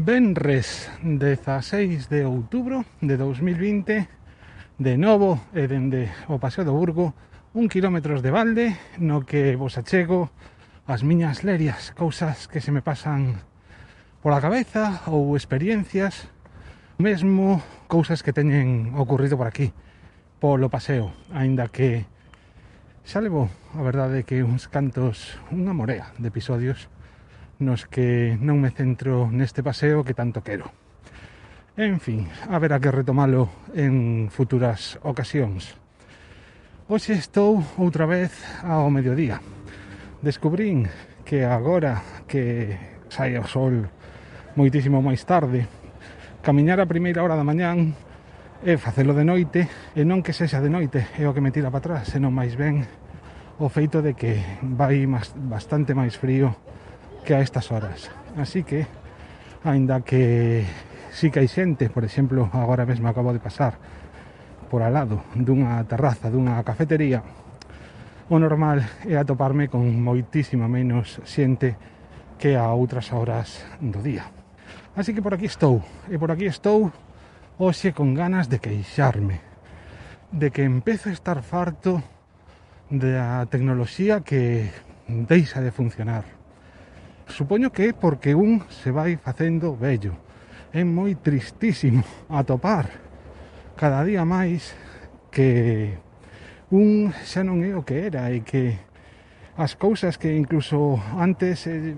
Benres 16 de outubro de 2020 De novo e dende o Paseo do Burgo Un kilómetros de balde no que vos achego as miñas lerias Cousas que se me pasan pola cabeza ou experiencias Mesmo cousas que teñen ocurrido por aquí Polo paseo, aínda que xa levo a verdade que uns cantos unha morea de episodios nos que non me centro neste paseo que tanto quero. En fin, haberá que retomalo en futuras ocasións. Hoxe estou outra vez ao mediodía. Descubrín que agora que sai o sol moitísimo máis tarde, camiñar a primeira hora da mañán e facelo de noite, e non que sexa de noite, é o que me tira para atrás, senón máis ben o feito de que vai bastante máis frío que a estas horas. Así que, aínda que sí que hai xente, por exemplo, agora mesmo acabo de pasar por al lado dunha terraza, dunha cafetería, o normal é atoparme con moitísima menos xente que a outras horas do día. Así que por aquí estou, e por aquí estou hoxe con ganas de queixarme, de que empezo a estar farto da tecnoloxía que deixa de funcionar Supoño que é porque un se vai facendo vello. É moi tristísimo atopar cada día máis que un xa non é o que era e que as cousas que incluso antes eh,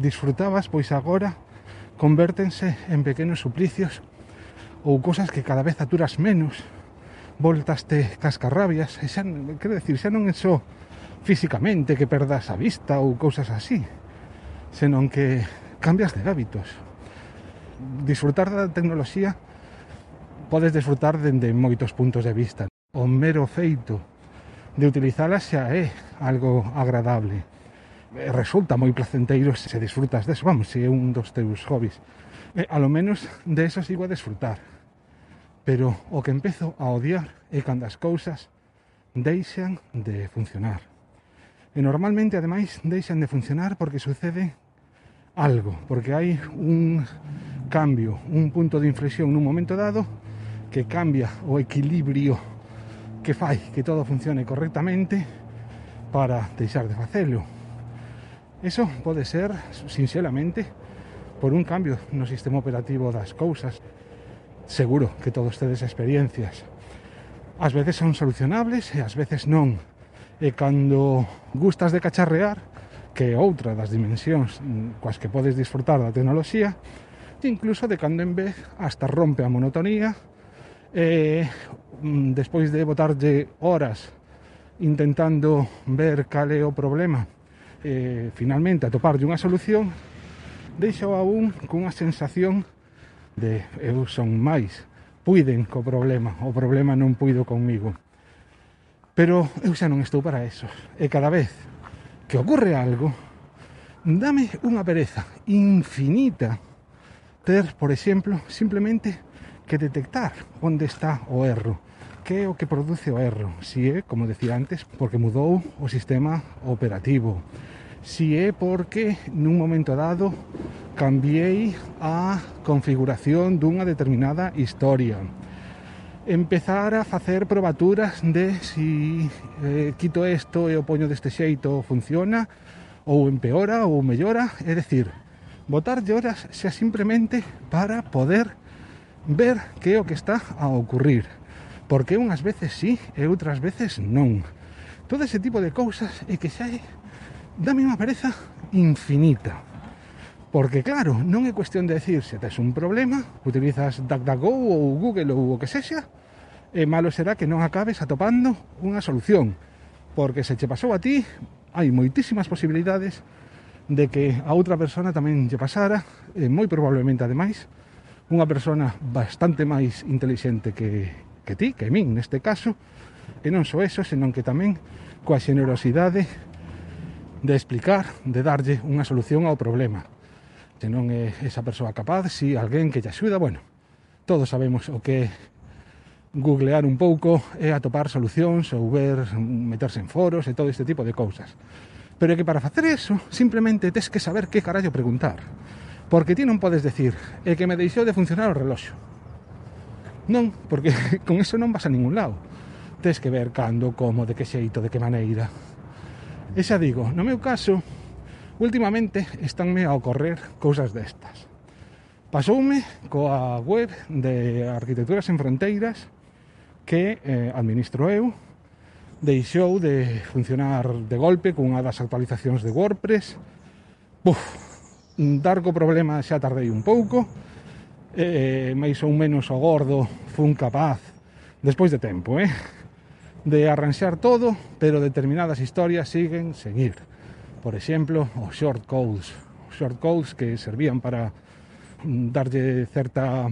disfrutabas, pois agora convértense en pequenos suplicios ou cousas que cada vez aturas menos, voltaste cascarrabias, e xa, quero decir, xa non é só físicamente que perdas a vista ou cousas así, senón que cambias de hábitos. Disfrutar da tecnoloxía podes disfrutar dende moitos puntos de vista. O mero feito de utilizala xa é algo agradable. Resulta moi placenteiro se disfrutas deso, vamos, se é un dos teus hobbies. E, a lo menos de eso sigo a disfrutar. Pero o que empezo a odiar é cando as cousas deixan de funcionar e normalmente ademais deixan de funcionar porque sucede algo, porque hai un cambio, un punto de inflexión nun momento dado que cambia o equilibrio que fai que todo funcione correctamente para deixar de facelo. Eso pode ser, sinceramente, por un cambio no sistema operativo das cousas. Seguro que todos tedes experiencias. Ás veces son solucionables e ás veces non e cando gustas de cacharrear, que é outra das dimensións mm, coas que podes disfrutar da tecnoloxía, incluso de cando en vez hasta rompe a monotonía, e mm, despois de botarlle horas intentando ver cal é o problema, e, finalmente atoparlle unha solución, deixo a un cunha sensación de eu son máis, puiden co problema, o problema non puido conmigo. Pero eu xa non estou para eso. E cada vez que ocorre algo, dame unha pereza infinita ter, por exemplo, simplemente que detectar onde está o erro que é o que produce o erro? Si é, como decía antes, porque mudou o sistema operativo. Si é porque nun momento dado cambiei a configuración dunha determinada historia empezar a facer probaturas de si eh, quito isto e o poño deste xeito funciona ou empeora ou mellora, é dicir, botar horas xa simplemente para poder ver que é o que está a ocurrir. Porque unhas veces sí e outras veces non. Todo ese tipo de cousas é que xa é, dame unha pereza infinita. Porque claro, non é cuestión de decir se tes un problema, utilizas DuckDuckGo ou Google ou o que sexa, e malo será que non acabes atopando unha solución. Porque se che pasou a ti, hai moitísimas posibilidades de que a outra persona tamén lle pasara, e moi probablemente ademais, unha persona bastante máis inteligente que, que ti, que min neste caso, e non só eso, senón que tamén coa xenerosidade de explicar, de darlle unha solución ao problema se non é esa persoa capaz, si alguén que te axuda, bueno, todos sabemos o que googlear un pouco e atopar solucións ou ver, meterse en foros e todo este tipo de cousas. Pero é que para facer eso, simplemente tes que saber que carallo preguntar. Porque ti non podes decir, é que me deixou de funcionar o reloxo. Non, porque con eso non vas a ningún lado. Tes que ver cando, como, de que xeito, de que maneira. E xa digo, no meu caso, Últimamente estánme a ocorrer cousas destas. Pasoume coa web de Arquitecturas en Fronteiras que eh, administro eu deixou de funcionar de golpe cunha das actualizacións de WordPress. Buf, dar co problema xa tardei un pouco, eh, máis ou menos o gordo fun capaz, despois de tempo, eh, de arranxar todo, pero determinadas historias siguen seguir por exemplo, os short codes. Os short codes que servían para mm, darlle certa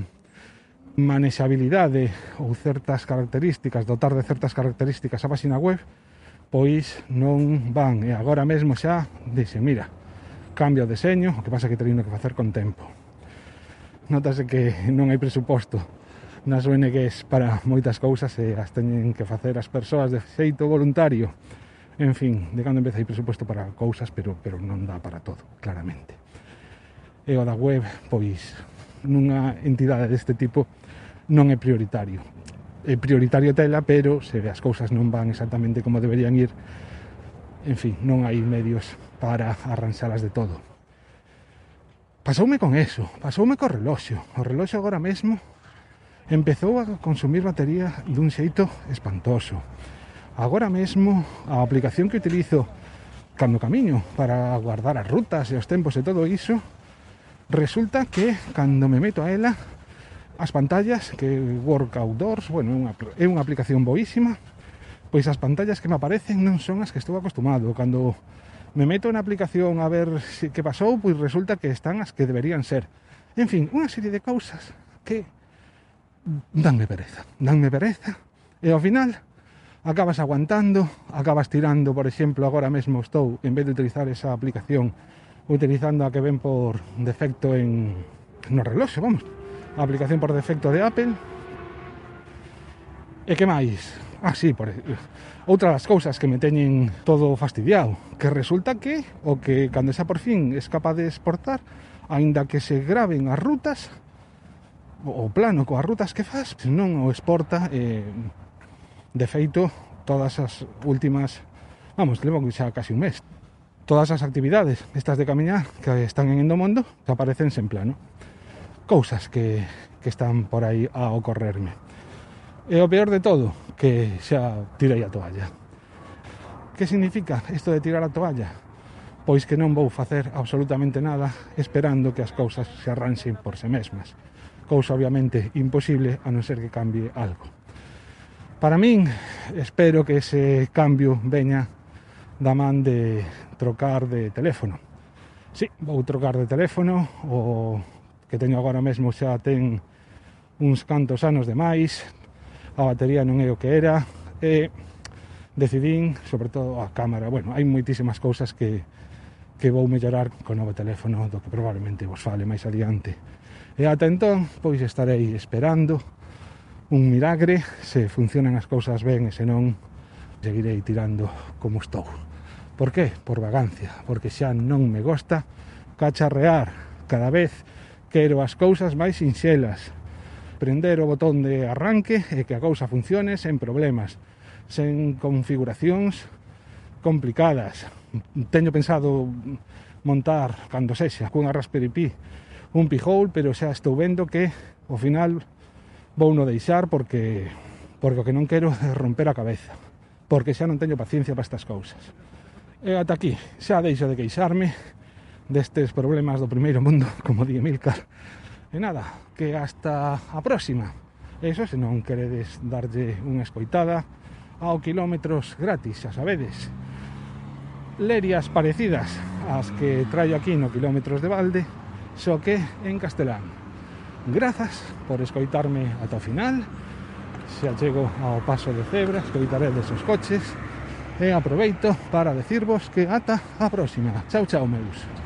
manexabilidade ou certas características, dotar de certas características a página web, pois non van. E agora mesmo xa dixen, mira, cambio o deseño, o que pasa que teño que facer con tempo. Notase que non hai presuposto nas ONGs para moitas cousas e as teñen que facer as persoas de xeito voluntario En fin, de cando empeza hai presuposto para cousas, pero, pero non dá para todo, claramente. E o da web, pois, nunha entidade deste tipo non é prioritario. É prioritario tela, pero se as cousas non van exactamente como deberían ir, en fin, non hai medios para arranxalas de todo. Pasoume con eso, pasoume co reloxo. O reloxo agora mesmo empezou a consumir batería dun xeito espantoso Agora mesmo a aplicación que utilizo cando camiño para guardar as rutas e os tempos e todo iso resulta que cando me meto a ela as pantallas que Work Outdoors, bueno, é unha, é unha aplicación boísima pois as pantallas que me aparecen non son as que estou acostumado. Cando me meto na aplicación a ver si, que pasou, pois resulta que están as que deberían ser. En fin, unha serie de causas que danme pereza danme pereza e ao final acabas aguantando, acabas tirando, por exemplo, agora mesmo estou, en vez de utilizar esa aplicación, utilizando a que ven por defecto en no reloxo, vamos, a aplicación por defecto de Apple. E que máis? Ah, sí, por outra das cousas que me teñen todo fastidiado, que resulta que o que cando xa por fin es capaz de exportar, aínda que se graven as rutas, o plano coas rutas que faz, non o exporta eh, De feito, todas as últimas, vamos, levo xa casi un mes, todas as actividades estas de camiñar que están en Endomondo aparecen sen plano. Cousas que, que están por aí a ocorrerme. E o peor de todo, que xa tirei a toalla. Que significa isto de tirar a toalla? Pois que non vou facer absolutamente nada esperando que as cousas se arranxen por se mesmas. Cousa obviamente imposible a non ser que cambie algo. Para min, espero que ese cambio veña da man de trocar de teléfono. Si, sí, vou trocar de teléfono, o que teño agora mesmo xa ten uns cantos anos de máis, a batería non é o que era, e decidín, sobre todo a cámara, bueno, hai moitísimas cousas que, que vou mellorar co novo teléfono do que probablemente vos fale máis adiante. E ata entón, pois estarei esperando un milagre, se funcionan as cousas ben e se non seguirei tirando como estou. Por qué? Por vagancia, porque xa non me gosta cacharrear. Cada vez quero as cousas máis sinxelas. Prender o botón de arranque e que a cousa funcione sen problemas, sen configuracións complicadas. Teño pensado montar, cando sexa, cunha Raspberry Pi, un pijol, pero xa estou vendo que, ao final, vou no deixar porque porque o que non quero é romper a cabeza porque xa non teño paciencia para estas cousas. E ata aquí xa deixo de queixarme destes problemas do primeiro mundo como di Emilcar e nada, que hasta a próxima. Eso se non queredes darlle unha escoitada ao quilómetros gratis, xa sabedes. Lerias parecidas ás que traio aquí no quilómetros de balde, só que en castelán. Grazas por escoitarme ata o final. Se achego ao paso de cebra, escoitaré desos coches. E aproveito para decirvos que ata a próxima. Chao, chao, meus.